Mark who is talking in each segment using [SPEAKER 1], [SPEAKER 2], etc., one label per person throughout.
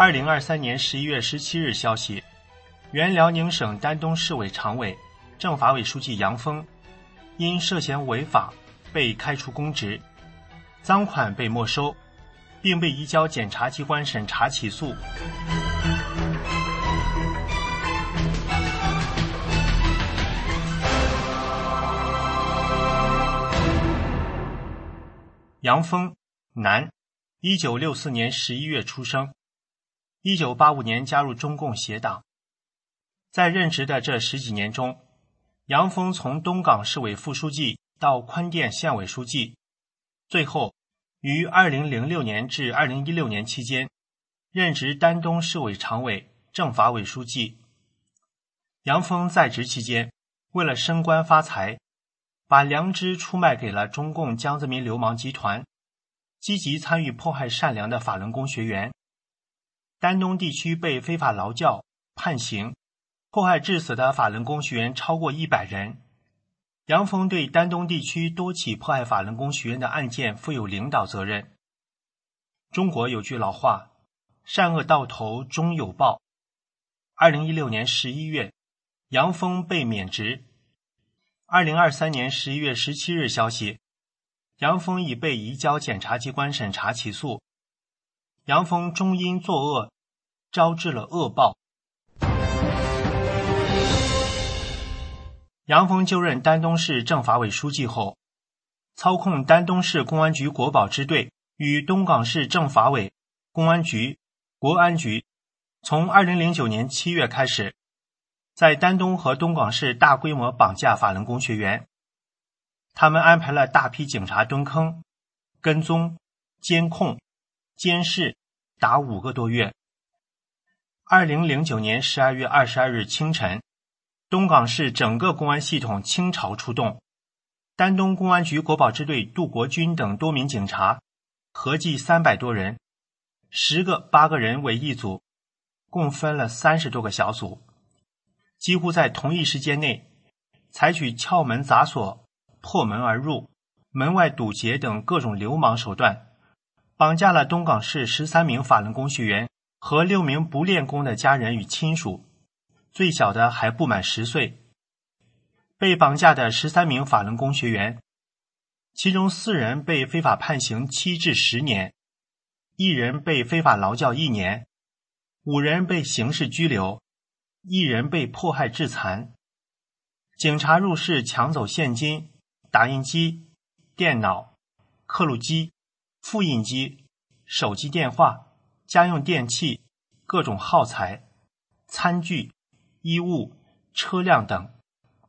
[SPEAKER 1] 二零二三年十一月十七日消息，原辽宁省丹东市委常委、政法委书记杨峰因涉嫌违法被开除公职，赃款被没收，并被移交检察机关审查起诉。杨峰，男，一九六四年十一月出生。一九八五年加入中共协党，在任职的这十几年中，杨峰从东港市委副书记到宽甸县委书记，最后于二零零六年至二零一六年期间任职丹东市委常委、政法委书记。杨峰在职期间，为了升官发财，把良知出卖给了中共江泽民流氓集团，积极参与迫害善良的法轮功学员。丹东地区被非法劳教、判刑、迫害致死的法轮功学员超过一百人。杨峰对丹东地区多起迫害法轮功学员的案件负有领导责任。中国有句老话：“善恶到头终有报。”二零一六年十一月，杨峰被免职。二零二三年十一月十七日消息，杨峰已被移交检察机关审查起诉。杨峰终因作恶，招致了恶报。杨峰就任丹东市政法委书记后，操控丹东市公安局国保支队与东港市政法委、公安局、国安局，从二零零九年七月开始，在丹东和东港市大规模绑架法轮功学员。他们安排了大批警察蹲坑、跟踪、监控。监视达五个多月。二零零九年十二月二十二日清晨，东港市整个公安系统倾巢出动，丹东公安局国保支队杜国军等多名警察，合计三百多人，十个八个人为一组，共分了三十多个小组，几乎在同一时间内，采取撬门砸锁、破门而入、门外堵截等各种流氓手段。绑架了东港市十三名法轮功学员和六名不练功的家人与亲属，最小的还不满十岁。被绑架的十三名法轮功学员，其中四人被非法判刑七至十年，一人被非法劳教一年，五人被刑事拘留，一人被迫害致残。警察入室抢走现金、打印机、电脑、刻录机。复印机、手机电话、家用电器、各种耗材、餐具、衣物、车辆等，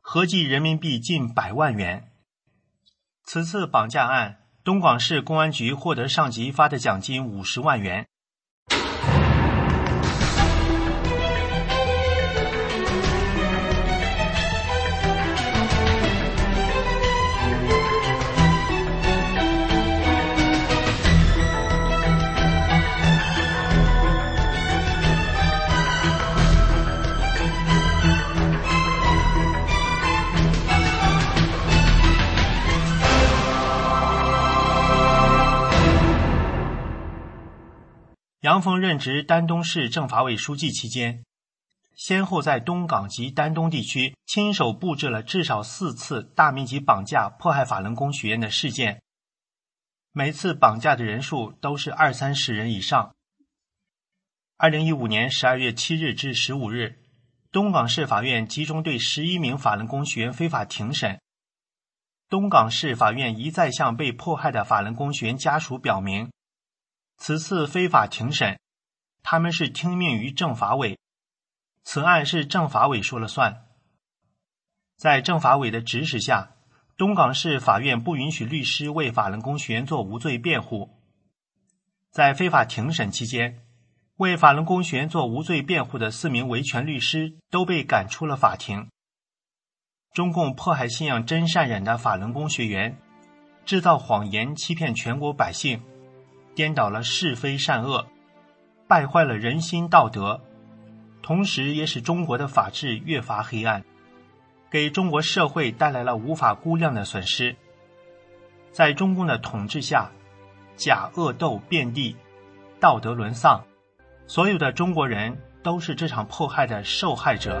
[SPEAKER 1] 合计人民币近百万元。此次绑架案，东广市公安局获得上级发的奖金五十万元。杨峰任职丹东市政法委书记期间，先后在东港及丹东地区亲手布置了至少四次大面积绑架、迫害法轮功学员的事件，每次绑架的人数都是二三十人以上。二零一五年十二月七日至十五日，东港市法院集中对十一名法轮功学员非法庭审。东港市法院一再向被迫害的法轮功学员家属表明。此次非法庭审，他们是听命于政法委，此案是政法委说了算。在政法委的指使下，东港市法院不允许律师为法轮功学员做无罪辩护。在非法庭审期间，为法轮功学员做无罪辩护的四名维权律师都被赶出了法庭。中共迫害信仰真善忍的法轮功学员，制造谎言欺骗全国百姓，颠倒了是非善恶，败坏了人心道德，同时也使中国的法治越发黑暗，给中国社会带来了无法估量的损失。在中共的统治下，假恶斗遍地，道德沦丧，所有的中国人都是这场迫害的受害者。